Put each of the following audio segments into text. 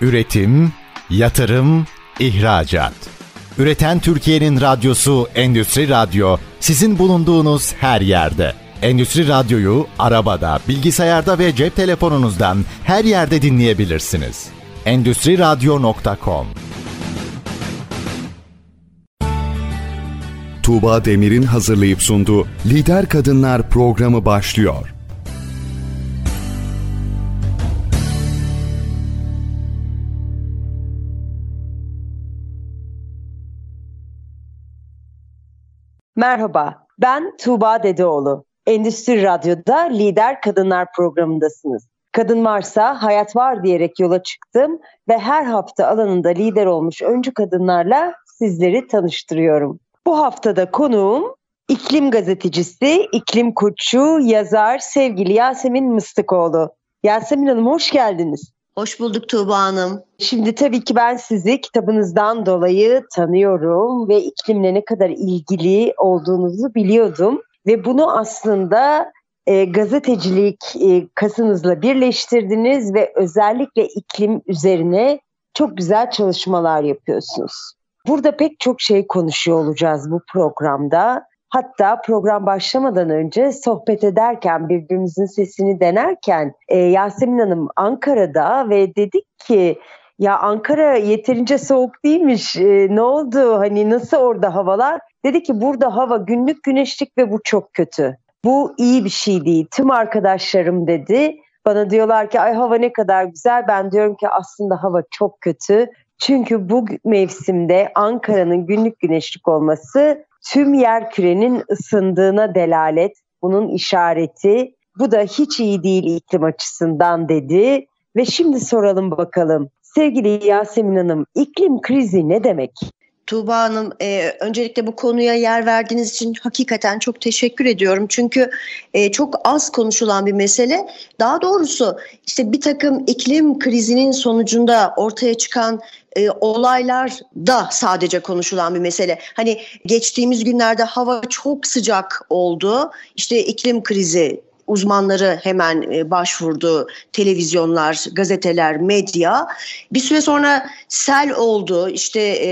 Üretim, yatırım, ihracat. Üreten Türkiye'nin radyosu Endüstri Radyo sizin bulunduğunuz her yerde. Endüstri Radyo'yu arabada, bilgisayarda ve cep telefonunuzdan her yerde dinleyebilirsiniz. Endüstri Radyo.com Tuğba Demir'in hazırlayıp sunduğu Lider Kadınlar programı başlıyor. Merhaba, ben Tuğba Dedeoğlu. Endüstri Radyo'da Lider Kadınlar programındasınız. Kadın varsa hayat var diyerek yola çıktım ve her hafta alanında lider olmuş öncü kadınlarla sizleri tanıştırıyorum. Bu haftada konuğum iklim gazetecisi, iklim koçu, yazar sevgili Yasemin Mıstıkoğlu. Yasemin Hanım hoş geldiniz. Hoş bulduk Tuğba Hanım. Şimdi tabii ki ben sizi kitabınızdan dolayı tanıyorum ve iklimle ne kadar ilgili olduğunuzu biliyordum. Ve bunu aslında e, gazetecilik e, kasınızla birleştirdiniz ve özellikle iklim üzerine çok güzel çalışmalar yapıyorsunuz. Burada pek çok şey konuşuyor olacağız bu programda. Hatta program başlamadan önce sohbet ederken birbirimizin sesini denerken e, Yasemin Hanım Ankara'da ve dedik ki ya Ankara yeterince soğuk değilmiş e, ne oldu hani nasıl orada havalar? Dedi ki burada hava günlük güneşlik ve bu çok kötü. Bu iyi bir şey değil. Tüm arkadaşlarım dedi. Bana diyorlar ki ay hava ne kadar güzel. Ben diyorum ki aslında hava çok kötü. Çünkü bu mevsimde Ankara'nın günlük güneşlik olması tüm yer kürenin ısındığına delalet. Bunun işareti. Bu da hiç iyi değil iklim açısından dedi. Ve şimdi soralım bakalım. Sevgili Yasemin Hanım, iklim krizi ne demek? Tuğba Hanım, e, öncelikle bu konuya yer verdiğiniz için hakikaten çok teşekkür ediyorum. Çünkü e, çok az konuşulan bir mesele. Daha doğrusu işte bir takım iklim krizinin sonucunda ortaya çıkan e, olaylar da sadece konuşulan bir mesele. Hani geçtiğimiz günlerde hava çok sıcak oldu. İşte iklim krizi uzmanları hemen e, başvurdu. Televizyonlar, gazeteler, medya. Bir süre sonra sel oldu, işte e,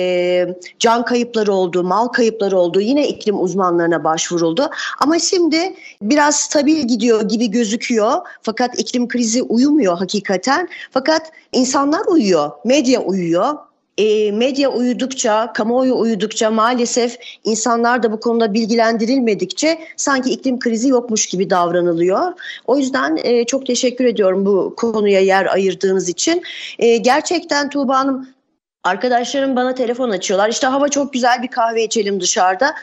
can kayıpları oldu, mal kayıpları oldu. Yine iklim uzmanlarına başvuruldu. Ama şimdi biraz stabil gidiyor gibi gözüküyor. Fakat iklim krizi uyumuyor hakikaten. Fakat insanlar uyuyor, medya uyuyor e, medya uyudukça, kamuoyu uyudukça maalesef insanlar da bu konuda bilgilendirilmedikçe sanki iklim krizi yokmuş gibi davranılıyor. O yüzden e, çok teşekkür ediyorum bu konuya yer ayırdığınız için. E, gerçekten Tuğba Hanım Arkadaşlarım bana telefon açıyorlar. İşte hava çok güzel bir kahve içelim dışarıda.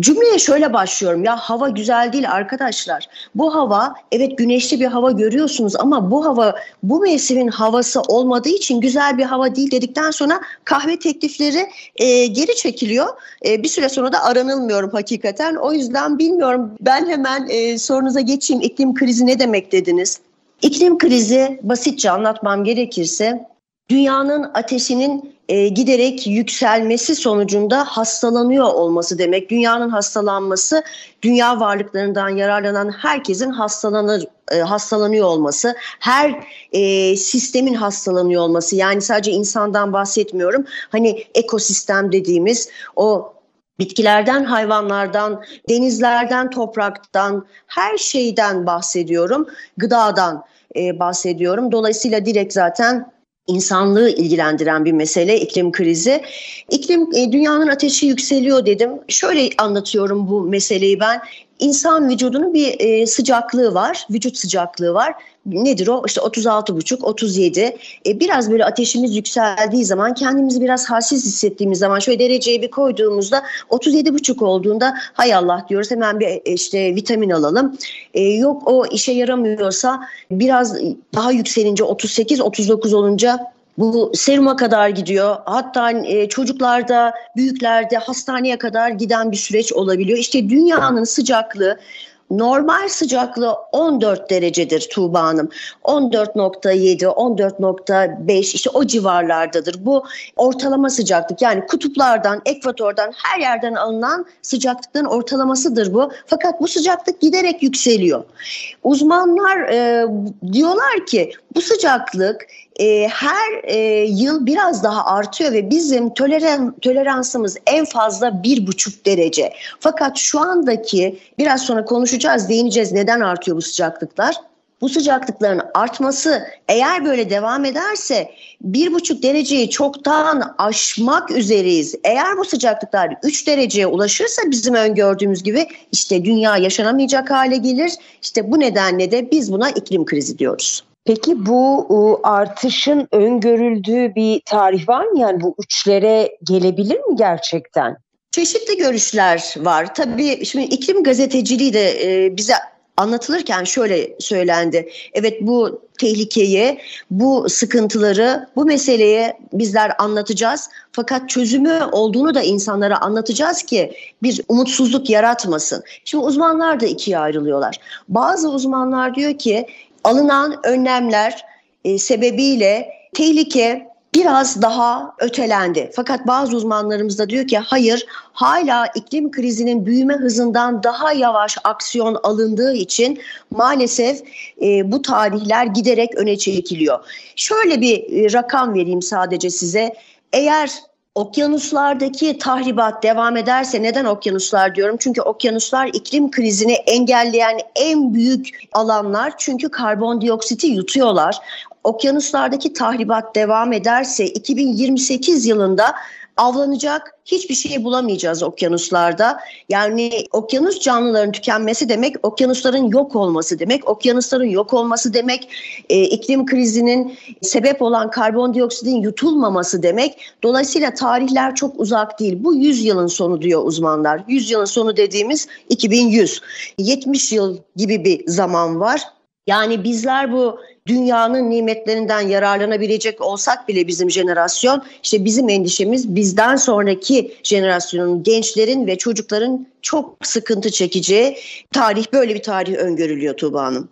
Cümleye şöyle başlıyorum ya hava güzel değil arkadaşlar. Bu hava evet güneşli bir hava görüyorsunuz ama bu hava bu mevsimin havası olmadığı için güzel bir hava değil dedikten sonra kahve teklifleri e, geri çekiliyor. E, bir süre sonra da aranılmıyorum hakikaten. O yüzden bilmiyorum ben hemen e, sorunuza geçeyim iklim krizi ne demek dediniz? İklim krizi basitçe anlatmam gerekirse dünyanın ateşinin e, giderek yükselmesi sonucunda hastalanıyor olması demek. Dünyanın hastalanması, dünya varlıklarından yararlanan herkesin hastalanır e, hastalanıyor olması, her e, sistemin hastalanıyor olması. Yani sadece insandan bahsetmiyorum. Hani ekosistem dediğimiz o bitkilerden, hayvanlardan, denizlerden, topraktan, her şeyden bahsediyorum. Gıdadan e, bahsediyorum. Dolayısıyla direkt zaten insanlığı ilgilendiren bir mesele iklim krizi. İklim e, dünyanın ateşi yükseliyor dedim. Şöyle anlatıyorum bu meseleyi ben. İnsan vücudunun bir e, sıcaklığı var, vücut sıcaklığı var. Nedir o? İşte 36,5, 37. E, biraz böyle ateşimiz yükseldiği zaman, kendimizi biraz halsiz hissettiğimiz zaman, şöyle dereceyi bir koyduğumuzda 37,5 olduğunda hay Allah diyoruz hemen bir e, işte vitamin alalım. E, yok o işe yaramıyorsa biraz daha yükselince 38, 39 olunca bu seruma kadar gidiyor. Hatta e, çocuklarda, büyüklerde hastaneye kadar giden bir süreç olabiliyor. İşte dünyanın sıcaklığı normal sıcaklığı 14 derecedir Tuğba Hanım. 14.7, 14.5 işte o civarlardadır. Bu ortalama sıcaklık yani kutuplardan, ekvatordan her yerden alınan sıcaklıkların ortalamasıdır bu. Fakat bu sıcaklık giderek yükseliyor. Uzmanlar e, diyorlar ki bu sıcaklık e, her e, yıl biraz daha artıyor ve bizim toleran, toleransımız en fazla bir buçuk derece. Fakat şu andaki biraz sonra konuşacağız, değineceğiz neden artıyor bu sıcaklıklar. Bu sıcaklıkların artması eğer böyle devam ederse bir buçuk dereceyi çoktan aşmak üzereyiz. Eğer bu sıcaklıklar 3 dereceye ulaşırsa bizim öngördüğümüz gibi işte dünya yaşanamayacak hale gelir. İşte bu nedenle de biz buna iklim krizi diyoruz. Peki bu artışın öngörüldüğü bir tarih var mı? Yani bu üçlere gelebilir mi gerçekten? Çeşitli görüşler var. Tabii şimdi iklim gazeteciliği de e, bize anlatılırken şöyle söylendi. Evet bu tehlikeyi, bu sıkıntıları, bu meseleye bizler anlatacağız. Fakat çözümü olduğunu da insanlara anlatacağız ki bir umutsuzluk yaratmasın. Şimdi uzmanlar da ikiye ayrılıyorlar. Bazı uzmanlar diyor ki alınan önlemler e, sebebiyle tehlike biraz daha ötelendi. Fakat bazı uzmanlarımız da diyor ki hayır hala iklim krizinin büyüme hızından daha yavaş aksiyon alındığı için maalesef e, bu tarihler giderek öne çekiliyor. Şöyle bir e, rakam vereyim sadece size. Eğer okyanuslardaki tahribat devam ederse neden okyanuslar diyorum? Çünkü okyanuslar iklim krizini engelleyen en büyük alanlar çünkü karbondioksiti yutuyorlar. Okyanuslardaki tahribat devam ederse 2028 yılında avlanacak hiçbir şey bulamayacağız okyanuslarda. Yani okyanus canlıların tükenmesi demek, okyanusların yok olması demek. Okyanusların yok olması demek, e, iklim krizinin sebep olan karbondioksitin yutulmaması demek. Dolayısıyla tarihler çok uzak değil. Bu 100 yılın sonu diyor uzmanlar. 100 yılın sonu dediğimiz 2100. 70 yıl gibi bir zaman var. Yani bizler bu dünyanın nimetlerinden yararlanabilecek olsak bile bizim jenerasyon işte bizim endişemiz bizden sonraki jenerasyonun gençlerin ve çocukların çok sıkıntı çekeceği tarih böyle bir tarih öngörülüyor Tuğba Hanım.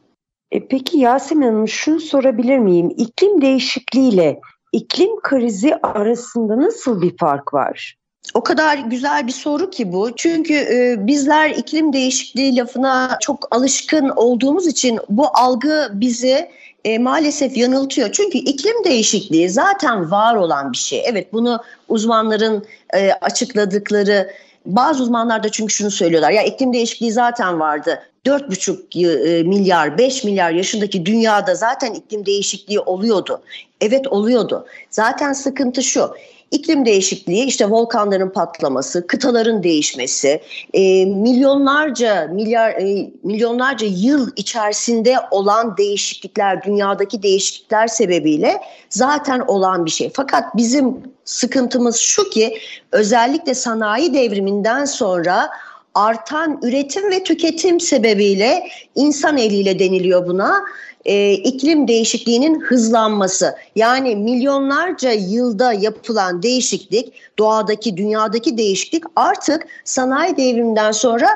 E peki Yasemin Hanım şunu sorabilir miyim? İklim değişikliğiyle iklim krizi arasında nasıl bir fark var? O kadar güzel bir soru ki bu. Çünkü e, bizler iklim değişikliği lafına çok alışkın olduğumuz için bu algı bizi e, maalesef yanıltıyor. Çünkü iklim değişikliği zaten var olan bir şey. Evet bunu uzmanların e, açıkladıkları bazı uzmanlar da çünkü şunu söylüyorlar. Ya iklim değişikliği zaten vardı. 4,5 e, milyar, 5 milyar yaşındaki dünyada zaten iklim değişikliği oluyordu. Evet oluyordu. Zaten sıkıntı şu. İklim değişikliği, işte volkanların patlaması, kıtaların değişmesi, e, milyonlarca milyar e, milyonlarca yıl içerisinde olan değişiklikler, dünyadaki değişiklikler sebebiyle zaten olan bir şey. Fakat bizim sıkıntımız şu ki özellikle sanayi devriminden sonra artan üretim ve tüketim sebebiyle insan eliyle deniliyor buna e, iklim değişikliğinin hızlanması. Yani milyonlarca yılda yapılan değişiklik, doğadaki, dünyadaki değişiklik artık sanayi devriminden sonra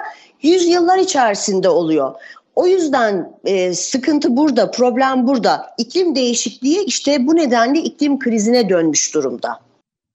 yüzyıllar içerisinde oluyor. O yüzden e, sıkıntı burada, problem burada. İklim değişikliği işte bu nedenle iklim krizine dönmüş durumda.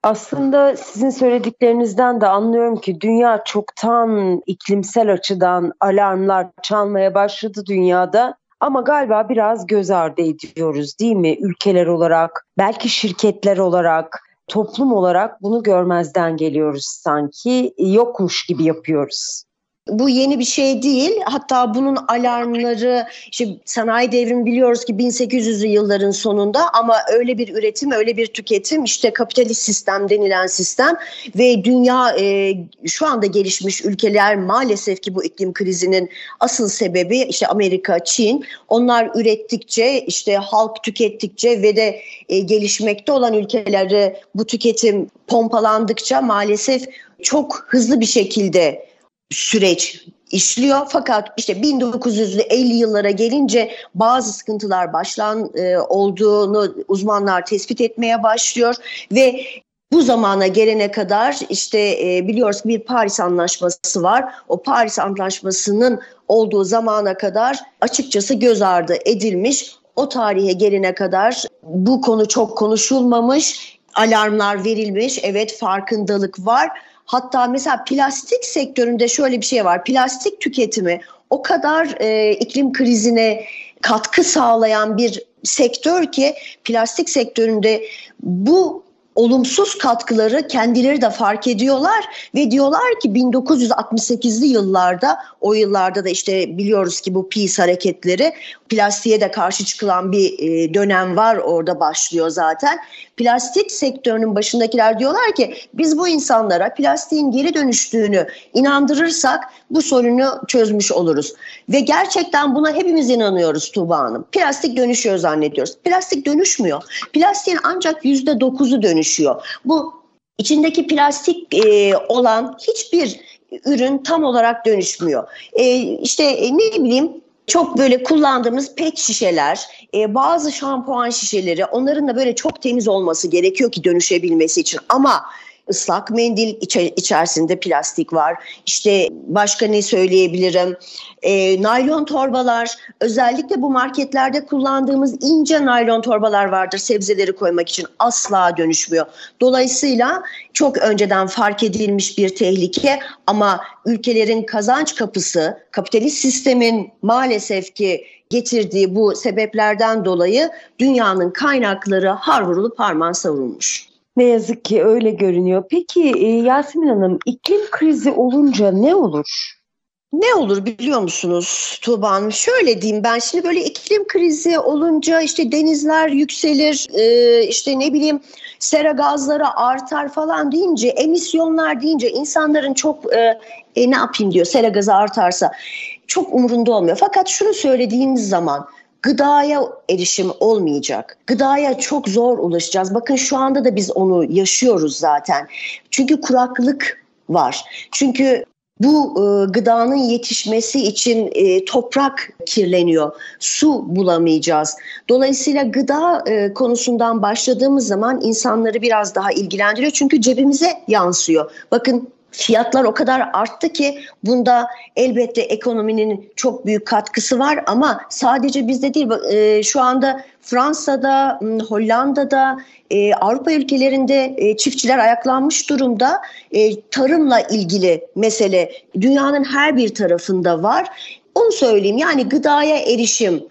Aslında sizin söylediklerinizden de anlıyorum ki dünya çoktan iklimsel açıdan alarmlar çalmaya başladı dünyada ama galiba biraz göz ardı ediyoruz değil mi? Ülkeler olarak, belki şirketler olarak, toplum olarak bunu görmezden geliyoruz sanki. Yokmuş gibi yapıyoruz. Bu yeni bir şey değil. Hatta bunun alarmları işte sanayi devrimi biliyoruz ki 1800'lü yılların sonunda ama öyle bir üretim, öyle bir tüketim işte kapitalist sistem denilen sistem ve dünya e, şu anda gelişmiş ülkeler maalesef ki bu iklim krizinin asıl sebebi işte Amerika, Çin. Onlar ürettikçe işte halk tükettikçe ve de e, gelişmekte olan ülkeleri bu tüketim pompalandıkça maalesef çok hızlı bir şekilde süreç işliyor. Fakat işte 1950 yıllara gelince bazı sıkıntılar başlan e, olduğunu uzmanlar tespit etmeye başlıyor ve bu zamana gelene kadar işte e, biliyoruz bir Paris Anlaşması var. O Paris Anlaşması'nın olduğu zamana kadar açıkçası göz ardı edilmiş. O tarihe gelene kadar bu konu çok konuşulmamış, alarmlar verilmiş. Evet farkındalık var Hatta mesela plastik sektöründe şöyle bir şey var. Plastik tüketimi o kadar e, iklim krizine katkı sağlayan bir sektör ki plastik sektöründe bu olumsuz katkıları kendileri de fark ediyorlar ve diyorlar ki 1968'li yıllarda o yıllarda da işte biliyoruz ki bu peace hareketleri plastiğe de karşı çıkılan bir e, dönem var orada başlıyor zaten. Plastik sektörünün başındakiler diyorlar ki biz bu insanlara plastiğin geri dönüştüğünü inandırırsak bu sorunu çözmüş oluruz. Ve gerçekten buna hepimiz inanıyoruz Tuğba Hanım. Plastik dönüşüyor zannediyoruz. Plastik dönüşmüyor. Plastiğin ancak %9'u dönüşüyor. Bu içindeki plastik e, olan hiçbir ürün tam olarak dönüşmüyor. E, işte e, ne bileyim çok böyle kullandığımız pet şişeler, e, bazı şampuan şişeleri onların da böyle çok temiz olması gerekiyor ki dönüşebilmesi için. Ama ıslak mendil içerisinde plastik var. İşte başka ne söyleyebilirim? E, naylon torbalar özellikle bu marketlerde kullandığımız ince naylon torbalar vardır sebzeleri koymak için asla dönüşmüyor. Dolayısıyla çok önceden fark edilmiş bir tehlike ama ülkelerin kazanç kapısı kapitalist sistemin maalesef ki getirdiği bu sebeplerden dolayı dünyanın kaynakları har vurulup harman savrulmuş. Ne yazık ki öyle görünüyor. Peki e, Yasemin Hanım iklim krizi olunca ne olur? Ne olur biliyor musunuz Tuğba Hanım? Şöyle diyeyim ben şimdi böyle iklim krizi olunca işte denizler yükselir, e, işte ne bileyim sera gazları artar falan deyince, emisyonlar deyince insanların çok e, e, ne yapayım diyor sera gazı artarsa çok umurunda olmuyor. Fakat şunu söylediğiniz zaman gıdaya erişim olmayacak. Gıdaya çok zor ulaşacağız. Bakın şu anda da biz onu yaşıyoruz zaten. Çünkü kuraklık var. Çünkü bu e, gıdanın yetişmesi için e, toprak kirleniyor, su bulamayacağız. Dolayısıyla gıda e, konusundan başladığımız zaman insanları biraz daha ilgilendiriyor çünkü cebimize yansıyor. Bakın fiyatlar o kadar arttı ki bunda elbette ekonominin çok büyük katkısı var ama sadece bizde değil e, şu anda Fransa'da, Hollanda'da, e, Avrupa ülkelerinde e, çiftçiler ayaklanmış durumda. Tarımla ilgili mesele dünyanın her bir tarafında var. Onu söyleyeyim yani gıdaya erişim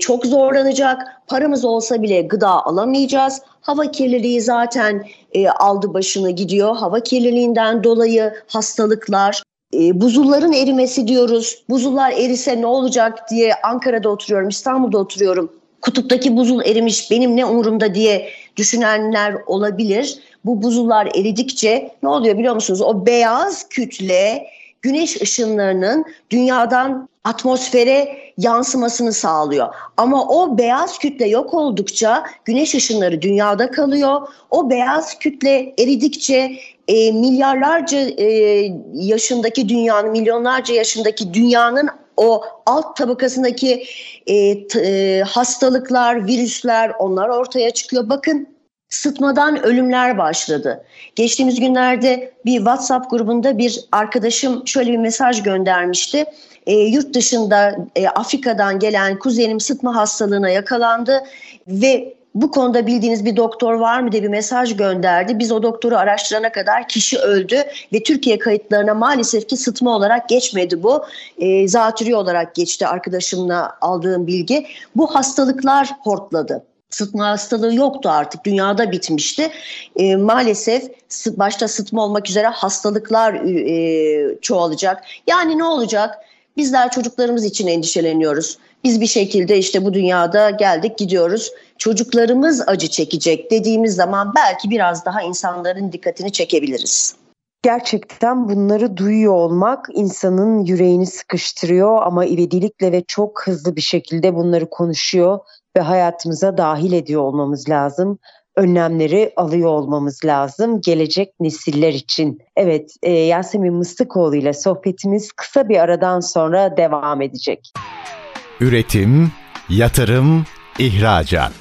çok zorlanacak. Paramız olsa bile gıda alamayacağız. Hava kirliliği zaten e, aldı başını gidiyor. Hava kirliliğinden dolayı hastalıklar, e, buzulların erimesi diyoruz. Buzullar erise ne olacak diye Ankara'da oturuyorum, İstanbul'da oturuyorum. Kutuptaki buzul erimiş benim ne umurumda diye düşünenler olabilir. Bu buzullar eridikçe ne oluyor biliyor musunuz? O beyaz kütle güneş ışınlarının dünyadan atmosfere yansımasını sağlıyor. Ama o beyaz kütle yok oldukça güneş ışınları dünyada kalıyor. O beyaz kütle eridikçe e, milyarlarca e, yaşındaki dünyanın, milyonlarca yaşındaki dünyanın o alt tabakasındaki e, t, e, hastalıklar, virüsler onlar ortaya çıkıyor. Bakın sıtmadan ölümler başladı. Geçtiğimiz günlerde bir WhatsApp grubunda bir arkadaşım şöyle bir mesaj göndermişti. E, yurt dışında e, Afrika'dan gelen kuzenim sıtma hastalığına yakalandı ve bu konuda bildiğiniz bir doktor var mı diye bir mesaj gönderdi. Biz o doktoru araştırana kadar kişi öldü ve Türkiye kayıtlarına maalesef ki sıtma olarak geçmedi bu. E, zatürre olarak geçti arkadaşımla aldığım bilgi. Bu hastalıklar hortladı sıtma hastalığı yoktu artık dünyada bitmişti. E, maalesef başta sıtma olmak üzere hastalıklar e, çoğalacak. Yani ne olacak? Bizler çocuklarımız için endişeleniyoruz. Biz bir şekilde işte bu dünyada geldik gidiyoruz. Çocuklarımız acı çekecek dediğimiz zaman belki biraz daha insanların dikkatini çekebiliriz. Gerçekten bunları duyuyor olmak insanın yüreğini sıkıştırıyor ama ivedilikle ve çok hızlı bir şekilde bunları konuşuyor ve hayatımıza dahil ediyor olmamız lazım. Önlemleri alıyor olmamız lazım gelecek nesiller için. Evet e, Yasemin Mıstıkoğlu ile sohbetimiz kısa bir aradan sonra devam edecek. Üretim, yatırım, ihracat.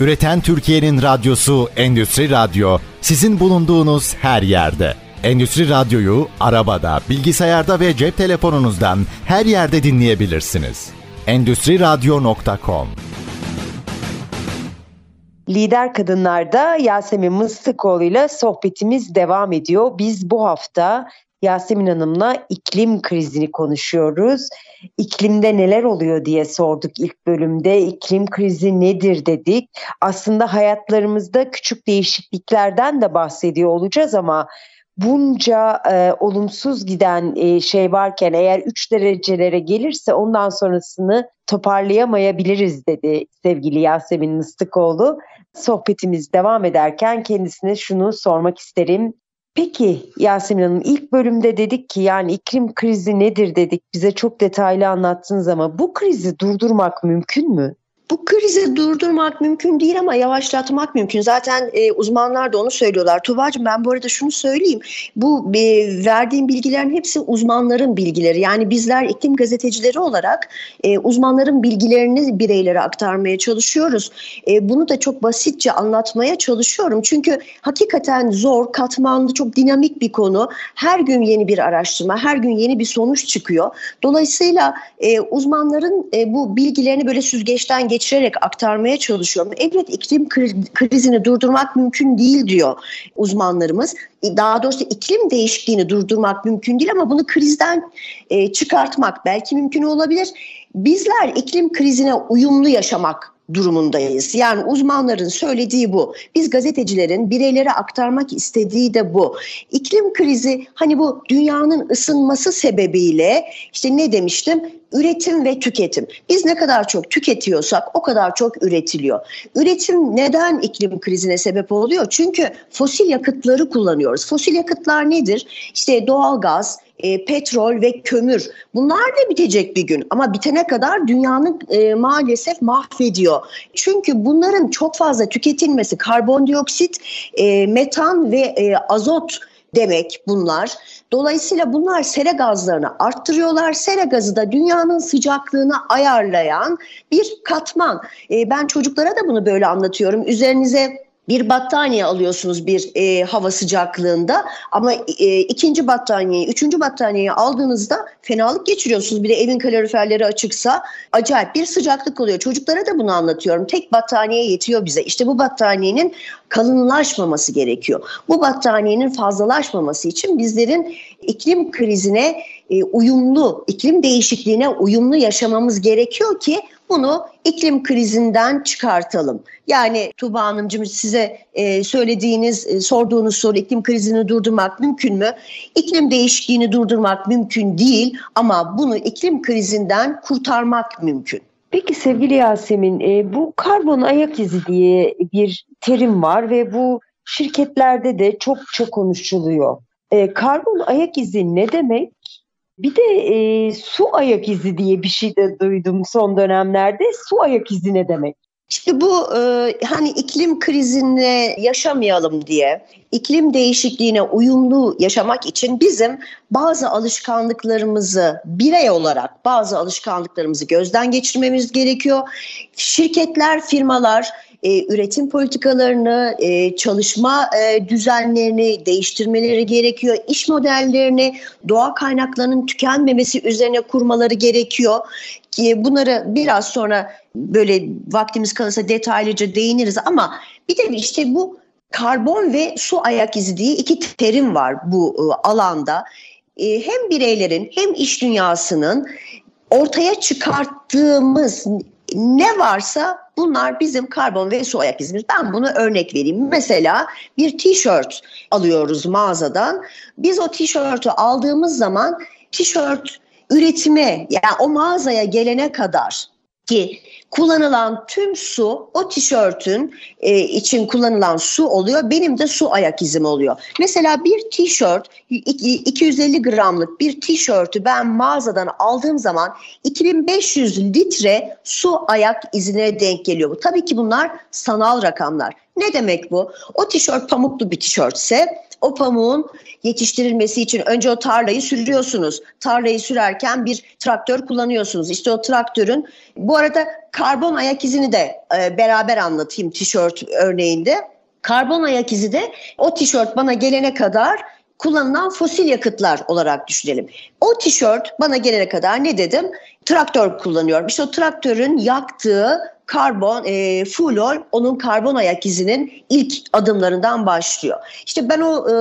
Üreten Türkiye'nin radyosu Endüstri Radyo sizin bulunduğunuz her yerde. Endüstri Radyo'yu arabada, bilgisayarda ve cep telefonunuzdan her yerde dinleyebilirsiniz. Endüstri Radyo.com Lider Kadınlar'da Yasemin Mıstıkoğlu ile sohbetimiz devam ediyor. Biz bu hafta Yasemin Hanım'la iklim krizini konuşuyoruz. İklimde neler oluyor diye sorduk ilk bölümde. İklim krizi nedir dedik. Aslında hayatlarımızda küçük değişikliklerden de bahsediyor olacağız ama bunca e, olumsuz giden e, şey varken eğer 3 derecelere gelirse ondan sonrasını toparlayamayabiliriz dedi sevgili Yasemin Mıstıkoğlu. Sohbetimiz devam ederken kendisine şunu sormak isterim. Peki Yasemin Hanım ilk bölümde dedik ki yani iklim krizi nedir dedik bize çok detaylı anlattınız ama bu krizi durdurmak mümkün mü? Bu krizi durdurmak mümkün değil ama yavaşlatmak mümkün. Zaten e, uzmanlar da onu söylüyorlar. Tuba'cığım ben bu arada şunu söyleyeyim. Bu e, verdiğim bilgilerin hepsi uzmanların bilgileri. Yani bizler iklim gazetecileri olarak e, uzmanların bilgilerini bireylere aktarmaya çalışıyoruz. E, bunu da çok basitçe anlatmaya çalışıyorum. Çünkü hakikaten zor, katmanlı, çok dinamik bir konu. Her gün yeni bir araştırma, her gün yeni bir sonuç çıkıyor. Dolayısıyla e, uzmanların e, bu bilgilerini böyle süzgeçten geçirerek aktarmaya çalışıyorum. Evet iklim krizini durdurmak mümkün değil diyor uzmanlarımız. Daha doğrusu iklim değişikliğini durdurmak mümkün değil ama bunu krizden e, çıkartmak belki mümkün olabilir. Bizler iklim krizine uyumlu yaşamak durumundayız. Yani uzmanların söylediği bu. Biz gazetecilerin bireylere aktarmak istediği de bu. İklim krizi hani bu dünyanın ısınması sebebiyle işte ne demiştim? Üretim ve tüketim. Biz ne kadar çok tüketiyorsak o kadar çok üretiliyor. Üretim neden iklim krizine sebep oluyor? Çünkü fosil yakıtları kullanıyoruz. Fosil yakıtlar nedir? İşte doğalgaz, e, petrol ve kömür bunlar da bitecek bir gün ama bitene kadar dünyanın e, maalesef mahvediyor. Çünkü bunların çok fazla tüketilmesi karbondioksit, e, metan ve e, azot demek bunlar. Dolayısıyla bunlar sera gazlarını arttırıyorlar. Sera gazı da dünyanın sıcaklığını ayarlayan bir katman. E, ben çocuklara da bunu böyle anlatıyorum. Üzerinize bir battaniye alıyorsunuz bir e, hava sıcaklığında ama e, ikinci battaniyeyi, üçüncü battaniyeyi aldığınızda fenalık geçiriyorsunuz. Bir de evin kaloriferleri açıksa acayip bir sıcaklık oluyor. Çocuklara da bunu anlatıyorum. Tek battaniye yetiyor bize. İşte bu battaniyenin kalınlaşmaması gerekiyor. Bu battaniyenin fazlalaşmaması için bizlerin iklim krizine e, uyumlu, iklim değişikliğine uyumlu yaşamamız gerekiyor ki bunu iklim krizinden çıkartalım. Yani Tuba Hanımcığım size e, söylediğiniz, e, sorduğunuz soru iklim krizini durdurmak mümkün mü? İklim değişikliğini durdurmak mümkün değil ama bunu iklim krizinden kurtarmak mümkün. Peki sevgili Yasemin, e, bu karbon ayak izi diye bir terim var ve bu şirketlerde de çokça konuşuluyor. E, karbon ayak izi ne demek? Bir de e, su ayak izi diye bir şey de duydum son dönemlerde. Su ayak izi ne demek? İşte bu e, hani iklim krizini yaşamayalım diye, iklim değişikliğine uyumlu yaşamak için bizim bazı alışkanlıklarımızı birey olarak bazı alışkanlıklarımızı gözden geçirmemiz gerekiyor. Şirketler, firmalar e, üretim politikalarını, e, çalışma e, düzenlerini değiştirmeleri gerekiyor. İş modellerini doğa kaynaklarının tükenmemesi üzerine kurmaları gerekiyor. Ki bunları biraz sonra böyle vaktimiz kalırsa detaylıca değiniriz ama bir de işte bu karbon ve su ayak izi diye iki terim var bu e, alanda. E, hem bireylerin hem iş dünyasının ortaya çıkarttığımız ne varsa bunlar bizim karbon ve su ayak izimiz. Ben bunu örnek vereyim. Mesela bir tişört alıyoruz mağazadan. Biz o tişörtü aldığımız zaman tişört üretime yani o mağazaya gelene kadar ki kullanılan tüm su o tişörtün e, için kullanılan su oluyor. Benim de su ayak izim oluyor. Mesela bir tişört 250 gramlık bir tişörtü ben mağazadan aldığım zaman 2500 litre su ayak izine denk geliyor. Bu tabii ki bunlar sanal rakamlar. Ne demek bu? O tişört pamuklu bir tişörtse o pamuğun yetiştirilmesi için önce o tarlayı sürüyorsunuz. Tarlayı sürerken bir traktör kullanıyorsunuz. İşte o traktörün bu arada karbon ayak izini de e, beraber anlatayım tişört örneğinde. Karbon ayak izi de o tişört bana gelene kadar kullanılan fosil yakıtlar olarak düşünelim. O tişört bana gelene kadar ne dedim? Traktör kullanıyorum. İşte o traktörün yaktığı karbon, e, fuel onun karbon ayak izinin ilk adımlarından başlıyor. İşte ben o e,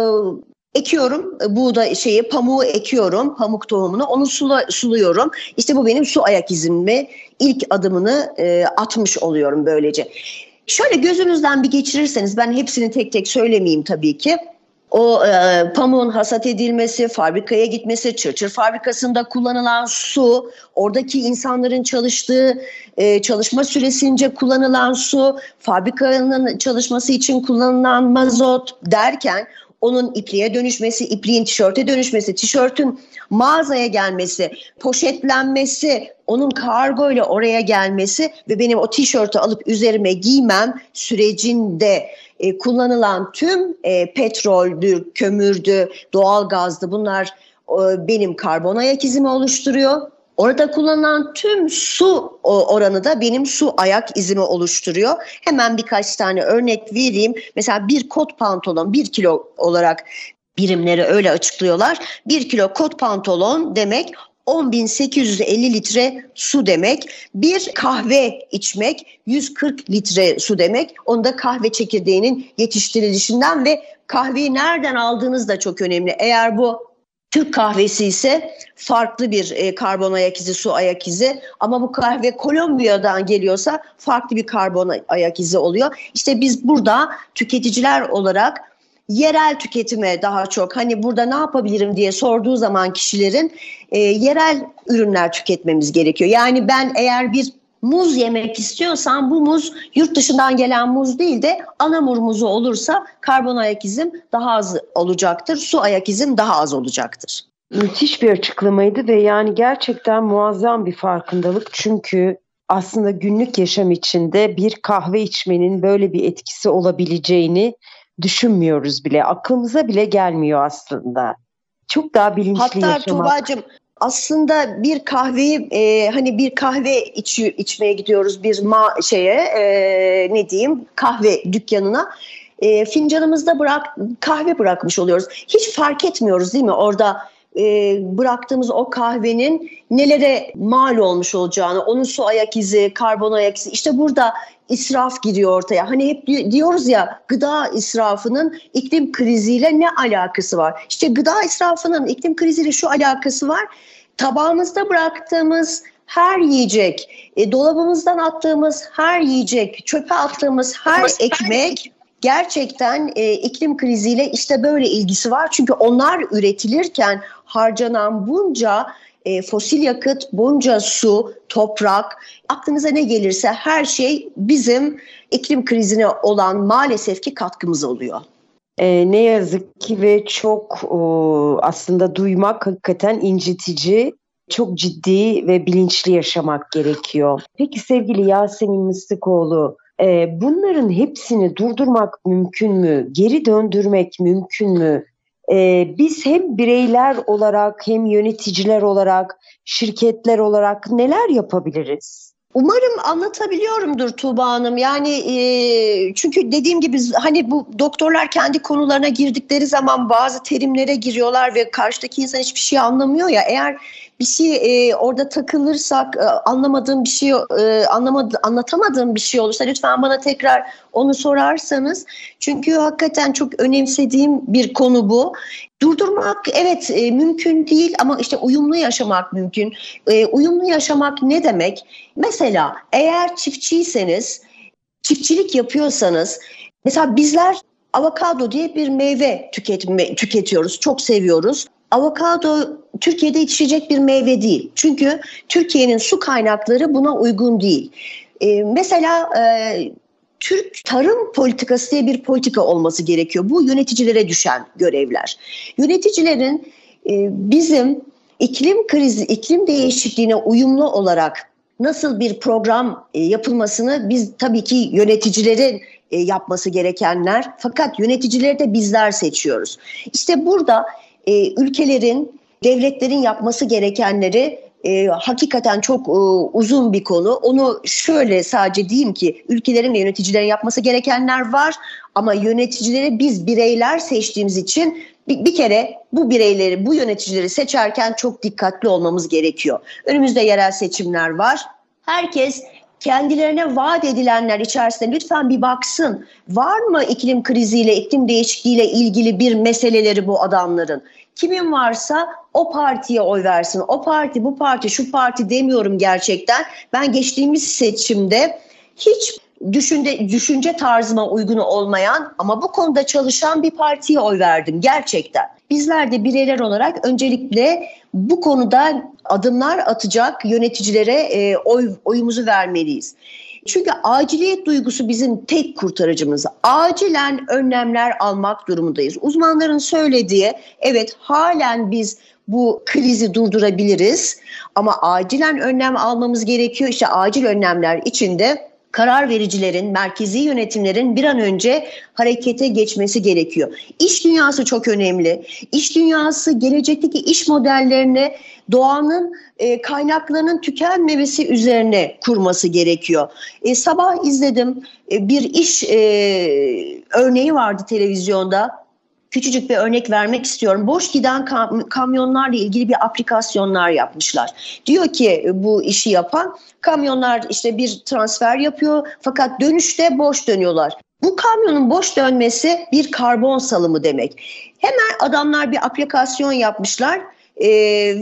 ekiyorum. Buğda şeyi pamuğu ekiyorum. Pamuk tohumunu. Onu sula, suluyorum. İşte bu benim su ayak izimi. ilk adımını e, atmış oluyorum böylece. Şöyle gözünüzden bir geçirirseniz ben hepsini tek tek söylemeyeyim tabii ki. O e, pamuğun hasat edilmesi, fabrikaya gitmesi, çırçır fabrikasında kullanılan su, oradaki insanların çalıştığı e, çalışma süresince kullanılan su, fabrikanın çalışması için kullanılan mazot derken onun ipliğe dönüşmesi, ipliğin tişörte dönüşmesi, tişörtün mağazaya gelmesi, poşetlenmesi, onun kargo ile oraya gelmesi ve benim o tişörtü alıp üzerime giymem sürecinde e, kullanılan tüm e, petroldü, kömürdü, doğalgazdı bunlar e, benim karbon ayak izimi oluşturuyor. Orada kullanılan tüm su oranı da benim su ayak izimi oluşturuyor. Hemen birkaç tane örnek vereyim. Mesela bir kot pantolon bir kilo olarak birimleri öyle açıklıyorlar. Bir kilo kot pantolon demek 10.850 litre su demek. Bir kahve içmek 140 litre su demek. Onu da kahve çekirdeğinin yetiştirilişinden ve kahveyi nereden aldığınız da çok önemli. Eğer bu Türk kahvesi ise farklı bir e, karbon ayak izi, su ayak izi. Ama bu kahve Kolombiya'dan geliyorsa farklı bir karbon ayak izi oluyor. İşte biz burada tüketiciler olarak yerel tüketime daha çok hani burada ne yapabilirim diye sorduğu zaman kişilerin e, yerel ürünler tüketmemiz gerekiyor. Yani ben eğer bir muz yemek istiyorsan bu muz yurt dışından gelen muz değil de anamur muzu olursa karbon ayak izim daha az olacaktır. Su ayak izim daha az olacaktır. Müthiş bir açıklamaydı ve yani gerçekten muazzam bir farkındalık. Çünkü aslında günlük yaşam içinde bir kahve içmenin böyle bir etkisi olabileceğini düşünmüyoruz bile. Aklımıza bile gelmiyor aslında. Çok daha bilinçli Hatta yaşamak. Hatta Tuğba'cığım aslında bir kahveyi e, hani bir kahve iç, içmeye gidiyoruz bir ma şeye e, ne diyeyim kahve dükkanına e, fincanımızda bırak kahve bırakmış oluyoruz. Hiç fark etmiyoruz değil mi orada e, bıraktığımız o kahvenin nelere mal olmuş olacağını, onun su ayak izi, karbon ayak izi. İşte burada israf giriyor ortaya. Hani hep diyoruz ya gıda israfının iklim kriziyle ne alakası var? İşte gıda israfının iklim kriziyle şu alakası var. Tabağımızda bıraktığımız her yiyecek, e, dolabımızdan attığımız her yiyecek, çöpe attığımız her ekmek gerçekten e, iklim kriziyle işte böyle ilgisi var. Çünkü onlar üretilirken harcanan bunca e, fosil yakıt, bunca su, toprak, aklınıza ne gelirse her şey bizim iklim krizine olan maalesef ki katkımız oluyor. E, ne yazık ki ve çok o, aslında duymak hakikaten incitici, çok ciddi ve bilinçli yaşamak gerekiyor. Peki sevgili Yasemin Mıstıkoğlu, e, bunların hepsini durdurmak mümkün mü? Geri döndürmek mümkün mü? E, biz hem bireyler olarak hem yöneticiler olarak, şirketler olarak neler yapabiliriz? Umarım anlatabiliyorumdur Tuğba Hanım. Yani e, çünkü dediğim gibi hani bu doktorlar kendi konularına girdikleri zaman bazı terimlere giriyorlar ve karşıdaki insan hiçbir şey anlamıyor ya. Eğer bir şey e, orada takılırsak e, anlamadığım bir şey e, anlamadı, anlatamadığım bir şey olursa lütfen bana tekrar onu sorarsanız. Çünkü hakikaten çok önemsediğim bir konu bu. Durdurmak evet e, mümkün değil ama işte uyumlu yaşamak mümkün. E, uyumlu yaşamak ne demek? Mesela eğer çiftçiyseniz, çiftçilik yapıyorsanız mesela bizler avokado diye bir meyve tüketme, tüketiyoruz. Çok seviyoruz. Avokado Türkiye'de yetişecek bir meyve değil. Çünkü Türkiye'nin su kaynakları buna uygun değil. Ee, mesela e, Türk tarım politikası diye bir politika olması gerekiyor. Bu yöneticilere düşen görevler. Yöneticilerin e, bizim iklim krizi, iklim değişikliğine uyumlu olarak nasıl bir program e, yapılmasını biz tabii ki yöneticilerin e, yapması gerekenler fakat yöneticileri de bizler seçiyoruz. İşte burada e, ülkelerin, devletlerin yapması gerekenleri e, hakikaten çok e, uzun bir konu. Onu şöyle sadece diyeyim ki ülkelerin ve yöneticilerin yapması gerekenler var ama yöneticileri biz bireyler seçtiğimiz için bir, bir kere bu bireyleri, bu yöneticileri seçerken çok dikkatli olmamız gerekiyor. Önümüzde yerel seçimler var. Herkes kendilerine vaat edilenler içerisinde lütfen bir baksın. Var mı iklim kriziyle, iklim değişikliğiyle ilgili bir meseleleri bu adamların? Kimin varsa o partiye oy versin. O parti, bu parti, şu parti demiyorum gerçekten. Ben geçtiğimiz seçimde hiç düşünce, düşünce tarzıma uygun olmayan ama bu konuda çalışan bir partiye oy verdim gerçekten. Bizler de bireyler olarak öncelikle bu konuda adımlar atacak yöneticilere e, oy, oyumuzu vermeliyiz. Çünkü aciliyet duygusu bizim tek kurtarıcımız. Acilen önlemler almak durumundayız. Uzmanların söylediği evet halen biz bu krizi durdurabiliriz ama acilen önlem almamız gerekiyor. İşte acil önlemler içinde karar vericilerin, merkezi yönetimlerin bir an önce harekete geçmesi gerekiyor. İş dünyası çok önemli. İş dünyası gelecekteki iş modellerini doğanın e, kaynaklarının tükenmemesi üzerine kurması gerekiyor. E, sabah izledim e, bir iş e, örneği vardı televizyonda küçücük bir örnek vermek istiyorum. Boş giden kam- kamyonlarla ilgili bir aplikasyonlar yapmışlar. Diyor ki e, bu işi yapan kamyonlar işte bir transfer yapıyor fakat dönüşte boş dönüyorlar. Bu kamyonun boş dönmesi bir karbon salımı demek. Hemen adamlar bir aplikasyon yapmışlar e,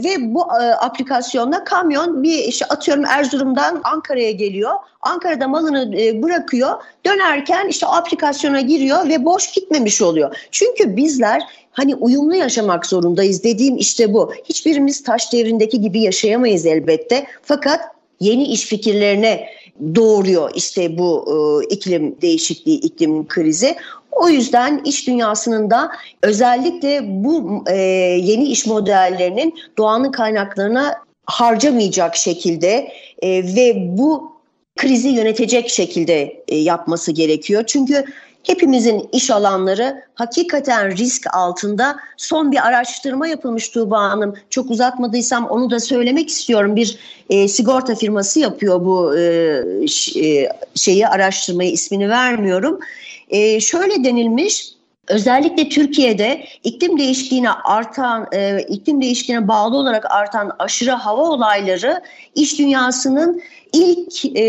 ve bu e, aplikasyonla kamyon bir işte atıyorum Erzurum'dan Ankara'ya geliyor. Ankara'da malını e, bırakıyor. Dönerken işte aplikasyona giriyor ve boş gitmemiş oluyor. Çünkü bizler hani uyumlu yaşamak zorundayız dediğim işte bu. Hiçbirimiz taş devrindeki gibi yaşayamayız elbette. Fakat yeni iş fikirlerine doğuruyor işte bu e, iklim değişikliği, iklim krizi. O yüzden iş dünyasının da özellikle bu e, yeni iş modellerinin doğanın kaynaklarına harcamayacak şekilde e, ve bu krizi yönetecek şekilde e, yapması gerekiyor. Çünkü hepimizin iş alanları hakikaten risk altında. Son bir araştırma yapılmış Tuğba Hanım. Çok uzatmadıysam onu da söylemek istiyorum. Bir e, sigorta firması yapıyor bu e, e şeyi araştırmayı ismini vermiyorum. E, şöyle denilmiş Özellikle Türkiye'de iklim değişikliğine artan, e, iklim değişikliğine bağlı olarak artan aşırı hava olayları iş dünyasının ilk e,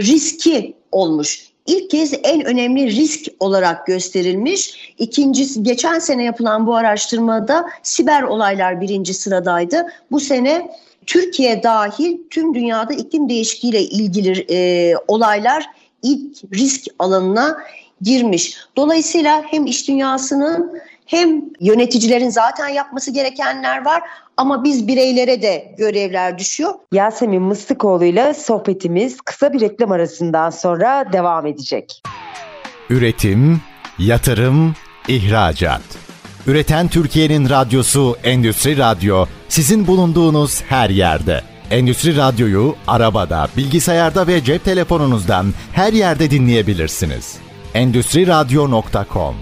riski olmuş. İlk kez en önemli risk olarak gösterilmiş. İkincisi geçen sene yapılan bu araştırmada siber olaylar birinci sıradaydı. Bu sene Türkiye dahil tüm dünyada iklim değişikliğiyle ilgili e, olaylar ilk risk alanına girmiş. Dolayısıyla hem iş dünyasının hem yöneticilerin zaten yapması gerekenler var ama biz bireylere de görevler düşüyor. Yasemin Mıstıkoğlu ile sohbetimiz kısa bir reklam arasından sonra devam edecek. Üretim, yatırım, ihracat. Üreten Türkiye'nin radyosu Endüstri Radyo sizin bulunduğunuz her yerde. Endüstri Radyo'yu arabada, bilgisayarda ve cep telefonunuzdan her yerde dinleyebilirsiniz endüstriradyo.com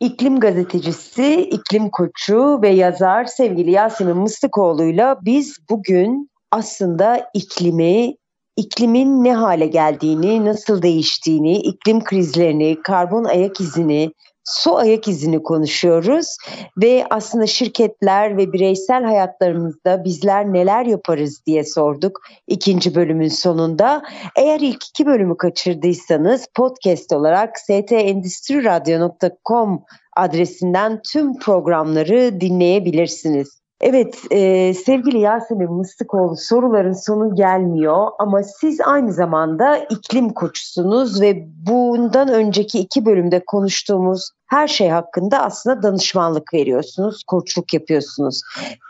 İklim gazetecisi, iklim koçu ve yazar sevgili Yasemin Mıstıkoğlu'yla biz bugün aslında iklimi, iklimin ne hale geldiğini, nasıl değiştiğini, iklim krizlerini, karbon ayak izini, su ayak izini konuşuyoruz ve aslında şirketler ve bireysel hayatlarımızda bizler neler yaparız diye sorduk ikinci bölümün sonunda. Eğer ilk iki bölümü kaçırdıysanız podcast olarak stendüstriradyo.com adresinden tüm programları dinleyebilirsiniz. Evet e, sevgili Yasemin Mıstıkoğlu soruların sonu gelmiyor ama siz aynı zamanda iklim koçusunuz ve bundan önceki iki bölümde konuştuğumuz her şey hakkında aslında danışmanlık veriyorsunuz, koçluk yapıyorsunuz.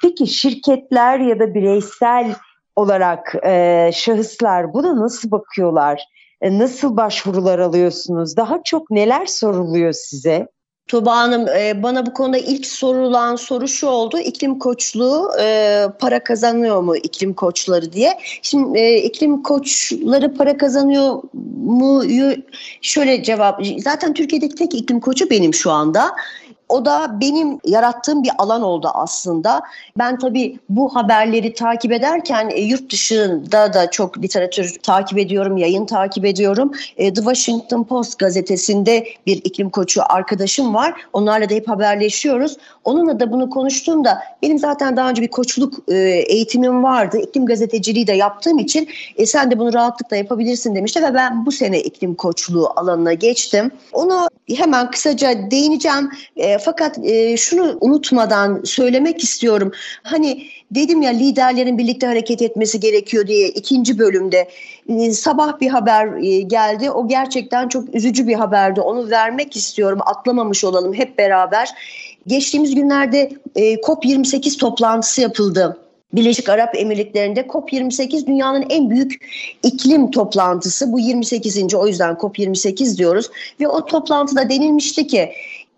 Peki şirketler ya da bireysel olarak e, şahıslar buna nasıl bakıyorlar? E, nasıl başvurular alıyorsunuz? Daha çok neler soruluyor size? Tuba Hanım e, bana bu konuda ilk sorulan soru şu oldu. İklim koçluğu e, para kazanıyor mu iklim koçları diye. Şimdi e, iklim koçları para kazanıyor mu? Şöyle cevap. Zaten Türkiye'deki tek iklim koçu benim şu anda. O da benim yarattığım bir alan oldu aslında. Ben tabii bu haberleri takip ederken e, yurt dışında da çok literatür takip ediyorum, yayın takip ediyorum. E, The Washington Post gazetesinde bir iklim koçu arkadaşım var. Onlarla da hep haberleşiyoruz. Onunla da bunu konuştuğumda benim zaten daha önce bir koçluk e, eğitimim vardı. İklim gazeteciliği de yaptığım için e, sen de bunu rahatlıkla yapabilirsin demişti ve ben bu sene iklim koçluğu alanına geçtim. Onu hemen kısaca değineceğim. E, fakat e, şunu unutmadan söylemek istiyorum. Hani dedim ya liderlerin birlikte hareket etmesi gerekiyor diye ikinci bölümde e, sabah bir haber e, geldi. O gerçekten çok üzücü bir haberdi. Onu vermek istiyorum. Atlamamış olalım hep beraber. Geçtiğimiz günlerde e, COP28 toplantısı yapıldı. Birleşik Arap Emirlikleri'nde COP28 dünyanın en büyük iklim toplantısı. Bu 28. o yüzden COP28 diyoruz. Ve o toplantıda denilmişti ki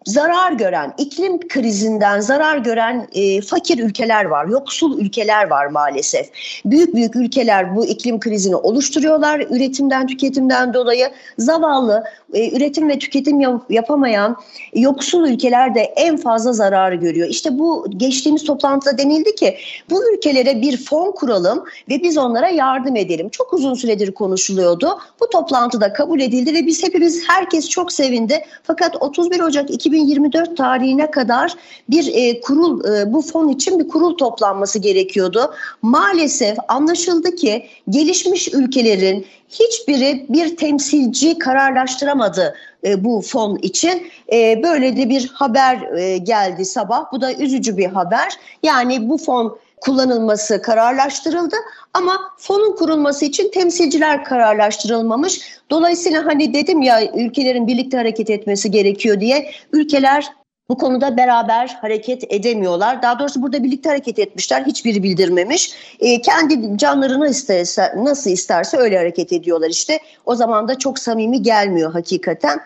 zarar gören, iklim krizinden zarar gören e, fakir ülkeler var, yoksul ülkeler var maalesef. Büyük büyük ülkeler bu iklim krizini oluşturuyorlar. Üretimden, tüketimden dolayı zavallı, e, üretim ve tüketim yap- yapamayan yoksul ülkeler de en fazla zarar görüyor. İşte bu geçtiğimiz toplantıda denildi ki bu ülkelere bir fon kuralım ve biz onlara yardım edelim. Çok uzun süredir konuşuluyordu. Bu toplantıda kabul edildi ve biz hepimiz herkes çok sevindi. Fakat 31 Ocak 2024 tarihine kadar bir e, kurul e, bu fon için bir kurul toplanması gerekiyordu. Maalesef anlaşıldı ki gelişmiş ülkelerin hiçbiri bir temsilci kararlaştıramadı e, bu fon için. E, böyle de bir haber e, geldi sabah. Bu da üzücü bir haber. Yani bu fon kullanılması kararlaştırıldı ama fonun kurulması için temsilciler kararlaştırılmamış. Dolayısıyla hani dedim ya ülkelerin birlikte hareket etmesi gerekiyor diye ülkeler bu konuda beraber hareket edemiyorlar. Daha doğrusu burada birlikte hareket etmişler. Hiçbiri bildirmemiş. E, kendi canlarını isterse, nasıl isterse öyle hareket ediyorlar işte. O zaman da çok samimi gelmiyor hakikaten.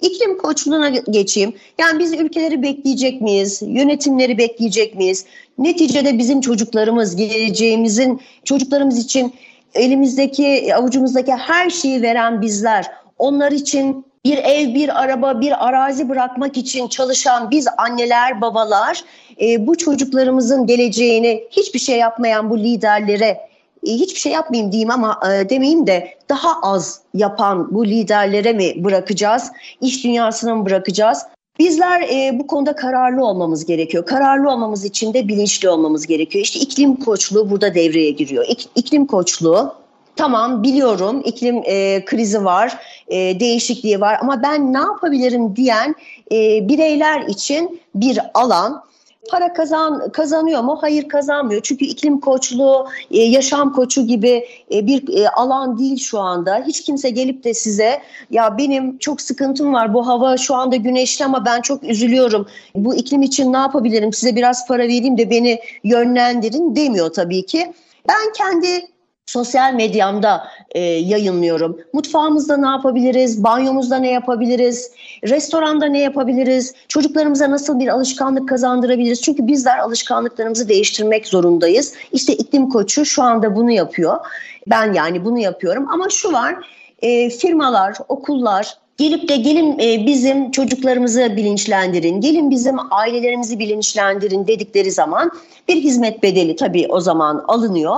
İklim koçluğuna geçeyim. Yani biz ülkeleri bekleyecek miyiz? Yönetimleri bekleyecek miyiz? Neticede bizim çocuklarımız, geleceğimizin çocuklarımız için elimizdeki, avucumuzdaki her şeyi veren bizler. Onlar için bir ev, bir araba, bir arazi bırakmak için çalışan biz anneler, babalar e, bu çocuklarımızın geleceğini hiçbir şey yapmayan bu liderlere hiçbir şey yapmayayım diyeyim ama e, demeyeyim de daha az yapan bu liderlere mi bırakacağız? İş dünyasına mı bırakacağız? Bizler e, bu konuda kararlı olmamız gerekiyor. Kararlı olmamız için de bilinçli olmamız gerekiyor. İşte iklim koçluğu burada devreye giriyor. İk, iklim koçluğu tamam biliyorum iklim e, krizi var, e, değişikliği var ama ben ne yapabilirim diyen e, bireyler için bir alan para kazan kazanıyor mu? Hayır kazanmıyor. Çünkü iklim koçluğu, e, yaşam koçu gibi e, bir e, alan değil şu anda. Hiç kimse gelip de size ya benim çok sıkıntım var. Bu hava şu anda güneşli ama ben çok üzülüyorum. Bu iklim için ne yapabilirim? Size biraz para vereyim de beni yönlendirin demiyor tabii ki. Ben kendi sosyal medyamda e, yayınlıyorum. Mutfağımızda ne yapabiliriz? Banyomuzda ne yapabiliriz? Restoranda ne yapabiliriz? Çocuklarımıza nasıl bir alışkanlık kazandırabiliriz? Çünkü bizler alışkanlıklarımızı değiştirmek zorundayız. İşte iklim koçu şu anda bunu yapıyor. Ben yani bunu yapıyorum ama şu var e, firmalar, okullar gelip de gelin e, bizim çocuklarımızı bilinçlendirin, gelin bizim ailelerimizi bilinçlendirin dedikleri zaman bir hizmet bedeli tabii o zaman alınıyor.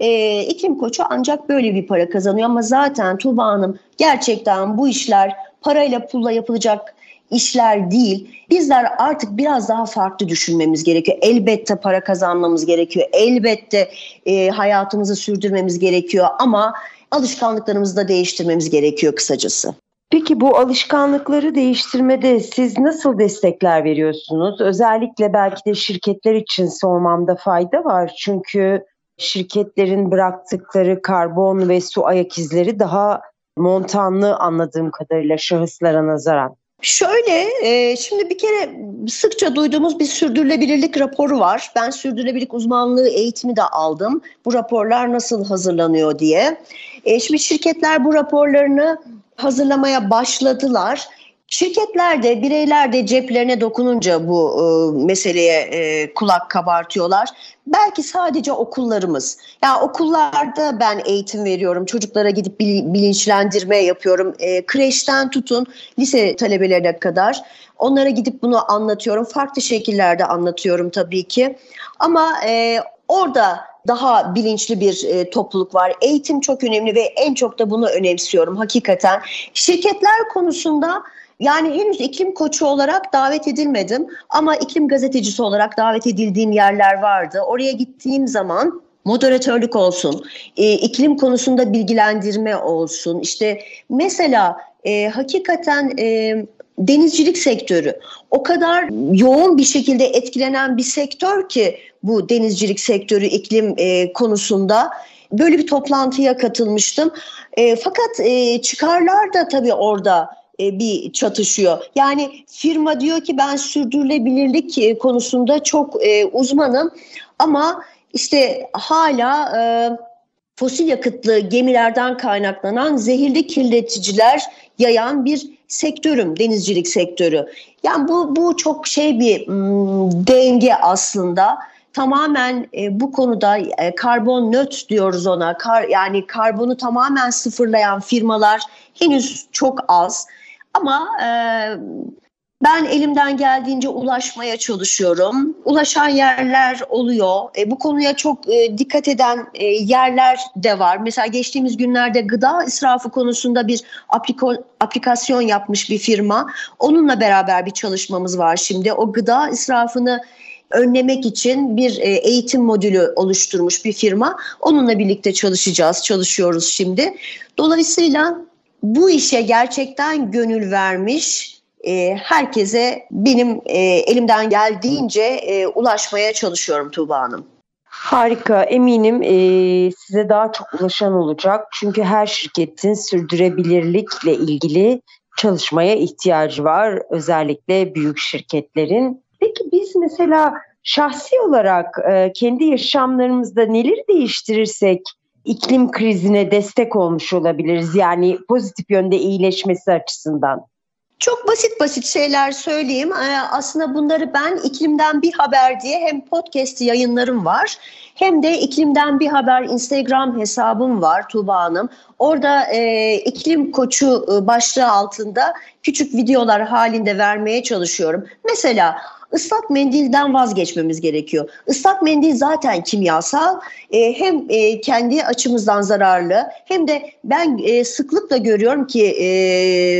E, iklim koçu ancak böyle bir para kazanıyor ama zaten Tuğba Hanım gerçekten bu işler parayla pulla yapılacak işler değil. Bizler artık biraz daha farklı düşünmemiz gerekiyor. Elbette para kazanmamız gerekiyor. Elbette e, hayatımızı sürdürmemiz gerekiyor ama alışkanlıklarımızı da değiştirmemiz gerekiyor kısacası. Peki bu alışkanlıkları değiştirmede siz nasıl destekler veriyorsunuz? Özellikle belki de şirketler için sormamda fayda var. Çünkü şirketlerin bıraktıkları karbon ve su ayak izleri daha montanlı anladığım kadarıyla şahıslara nazaran. Şöyle, e, şimdi bir kere sıkça duyduğumuz bir sürdürülebilirlik raporu var. Ben sürdürülebilirlik uzmanlığı eğitimi de aldım. Bu raporlar nasıl hazırlanıyor diye. E, şimdi şirketler bu raporlarını hazırlamaya başladılar. Şirketler de bireyler de ceplerine dokununca bu e, meseleye e, kulak kabartıyorlar. Belki sadece okullarımız. Ya yani okullarda ben eğitim veriyorum. Çocuklara gidip bilinçlendirme yapıyorum. E, kreşten tutun lise talebelerine kadar. Onlara gidip bunu anlatıyorum. Farklı şekillerde anlatıyorum tabii ki. Ama e, orada daha bilinçli bir e, topluluk var. Eğitim çok önemli ve en çok da bunu önemsiyorum hakikaten. Şirketler konusunda yani henüz iklim koçu olarak davet edilmedim ama iklim gazetecisi olarak davet edildiğim yerler vardı. Oraya gittiğim zaman moderatörlük olsun, e, iklim konusunda bilgilendirme olsun. İşte mesela e, hakikaten e, denizcilik sektörü o kadar yoğun bir şekilde etkilenen bir sektör ki bu denizcilik sektörü iklim e, konusunda böyle bir toplantıya katılmıştım. E, fakat e, çıkarlar da tabii orada bir çatışıyor. Yani firma diyor ki ben sürdürülebilirlik e, konusunda çok e, uzmanım ama işte hala e, fosil yakıtlı gemilerden kaynaklanan zehirli kirleticiler yayan bir sektörüm, denizcilik sektörü. Yani bu bu çok şey bir m, denge aslında. Tamamen e, bu konuda e, karbon nöt diyoruz ona. Kar, yani karbonu tamamen sıfırlayan firmalar henüz çok az. Ama e, ben elimden geldiğince ulaşmaya çalışıyorum. Ulaşan yerler oluyor. E, bu konuya çok e, dikkat eden e, yerler de var. Mesela geçtiğimiz günlerde gıda israfı konusunda bir apliko, aplikasyon yapmış bir firma. Onunla beraber bir çalışmamız var şimdi. O gıda israfını önlemek için bir e, eğitim modülü oluşturmuş bir firma. Onunla birlikte çalışacağız, çalışıyoruz şimdi. Dolayısıyla bu işe gerçekten gönül vermiş e, herkese benim e, elimden geldiğince e, ulaşmaya çalışıyorum Tuğba Hanım. Harika. Eminim e, size daha çok ulaşan olacak. Çünkü her şirketin sürdürülebilirlikle ilgili çalışmaya ihtiyacı var. Özellikle büyük şirketlerin. Peki biz mesela şahsi olarak e, kendi yaşamlarımızda neleri değiştirirsek iklim krizine destek olmuş olabiliriz? Yani pozitif yönde iyileşmesi açısından. Çok basit basit şeyler söyleyeyim. Ee, aslında bunları ben iklimden bir haber diye hem podcast yayınlarım var hem de iklimden bir haber Instagram hesabım var Tuğba Hanım. Orada e, iklim koçu e, başlığı altında küçük videolar halinde vermeye çalışıyorum. Mesela ıslak mendilden vazgeçmemiz gerekiyor. Islak mendil zaten kimyasal e, hem e, kendi açımızdan zararlı hem de ben e, sıklıkla görüyorum ki e,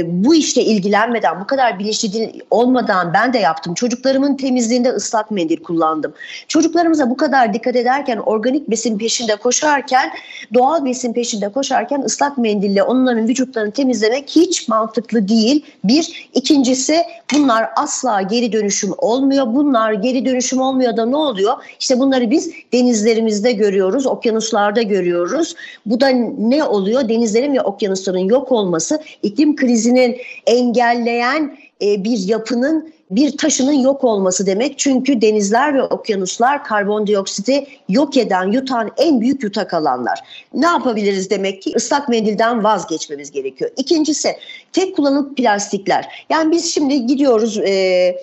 bu işle ilgilenmeden bu kadar bilinçli olmadan ben de yaptım. Çocuklarımın temizliğinde ıslak mendil kullandım. Çocuklarımıza bu kadar dikkat ederken organik besin peşinde koşarken doğal besin peşinde koşarken ıslak mendille onların vücutlarını temizlemek hiç mantıklı değil. Bir. ikincisi bunlar asla geri dönüşüm olmuyor. Bunlar geri dönüşüm olmuyor da ne oluyor? İşte bunları biz denizlerimizde görüyoruz, okyanuslarda görüyoruz. Bu da ne oluyor? Denizlerin ve okyanusların yok olması iklim krizinin engelleyen e, bir yapının bir taşının yok olması demek. Çünkü denizler ve okyanuslar karbondioksiti yok eden, yutan en büyük yutak alanlar. Ne yapabiliriz demek ki? Islak mendilden vazgeçmemiz gerekiyor. İkincisi tek kullanım plastikler. Yani biz şimdi gidiyoruz... E,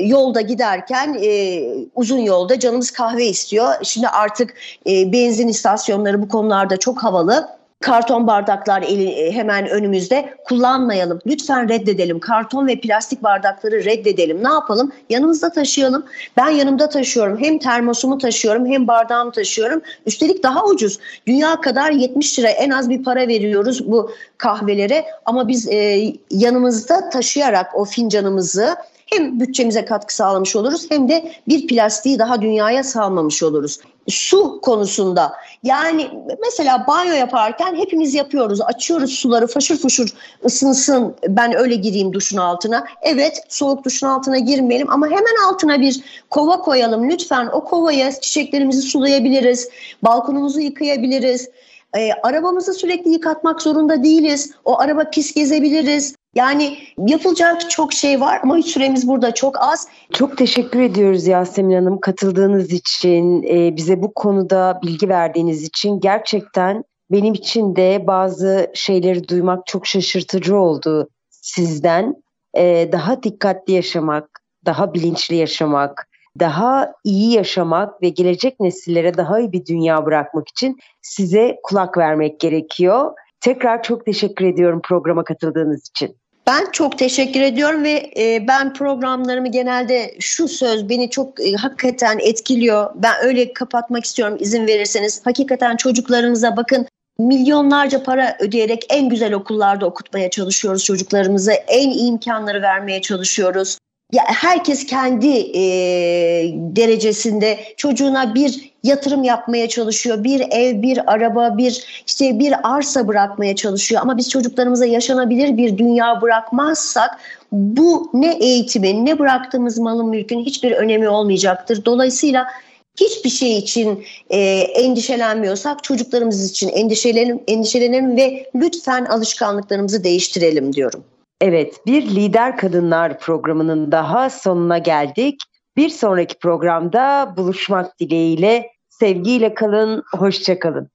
yolda giderken e, uzun yolda canımız kahve istiyor. Şimdi artık e, benzin istasyonları bu konularda çok havalı. Karton bardaklar e, hemen önümüzde kullanmayalım. Lütfen reddedelim. Karton ve plastik bardakları reddedelim. Ne yapalım? Yanımızda taşıyalım. Ben yanımda taşıyorum. Hem termosumu taşıyorum hem bardağımı taşıyorum. Üstelik daha ucuz. Dünya kadar 70 lira en az bir para veriyoruz bu kahvelere. Ama biz e, yanımızda taşıyarak o fincanımızı hem bütçemize katkı sağlamış oluruz hem de bir plastiği daha dünyaya salmamış oluruz. Su konusunda yani mesela banyo yaparken hepimiz yapıyoruz. Açıyoruz suları faşır fuşur ısınsın ben öyle gireyim duşun altına. Evet soğuk duşun altına girmeyelim ama hemen altına bir kova koyalım. Lütfen o kovaya çiçeklerimizi sulayabiliriz. Balkonumuzu yıkayabiliriz. E, arabamızı sürekli yıkatmak zorunda değiliz. O araba pis gezebiliriz. Yani yapılacak çok şey var ama süremiz burada çok az. Çok teşekkür ediyoruz Yasemin Hanım katıldığınız için, e, bize bu konuda bilgi verdiğiniz için. Gerçekten benim için de bazı şeyleri duymak çok şaşırtıcı oldu sizden. e, daha dikkatli yaşamak, daha bilinçli yaşamak, daha iyi yaşamak ve gelecek nesillere daha iyi bir dünya bırakmak için size kulak vermek gerekiyor. Tekrar çok teşekkür ediyorum programa katıldığınız için. Ben çok teşekkür ediyorum ve e, ben programlarımı genelde şu söz beni çok e, hakikaten etkiliyor. Ben öyle kapatmak istiyorum izin verirseniz. Hakikaten çocuklarımıza bakın milyonlarca para ödeyerek en güzel okullarda okutmaya çalışıyoruz çocuklarımıza. En iyi imkanları vermeye çalışıyoruz ya herkes kendi e, derecesinde çocuğuna bir yatırım yapmaya çalışıyor. Bir ev, bir araba, bir işte bir arsa bırakmaya çalışıyor. Ama biz çocuklarımıza yaşanabilir bir dünya bırakmazsak bu ne eğitimin ne bıraktığımız malın mülkün hiçbir önemi olmayacaktır. Dolayısıyla hiçbir şey için e, endişelenmiyorsak çocuklarımız için endişelenelim, endişelenelim ve lütfen alışkanlıklarımızı değiştirelim diyorum. Evet, bir Lider Kadınlar programının daha sonuna geldik. Bir sonraki programda buluşmak dileğiyle sevgiyle kalın, hoşça kalın.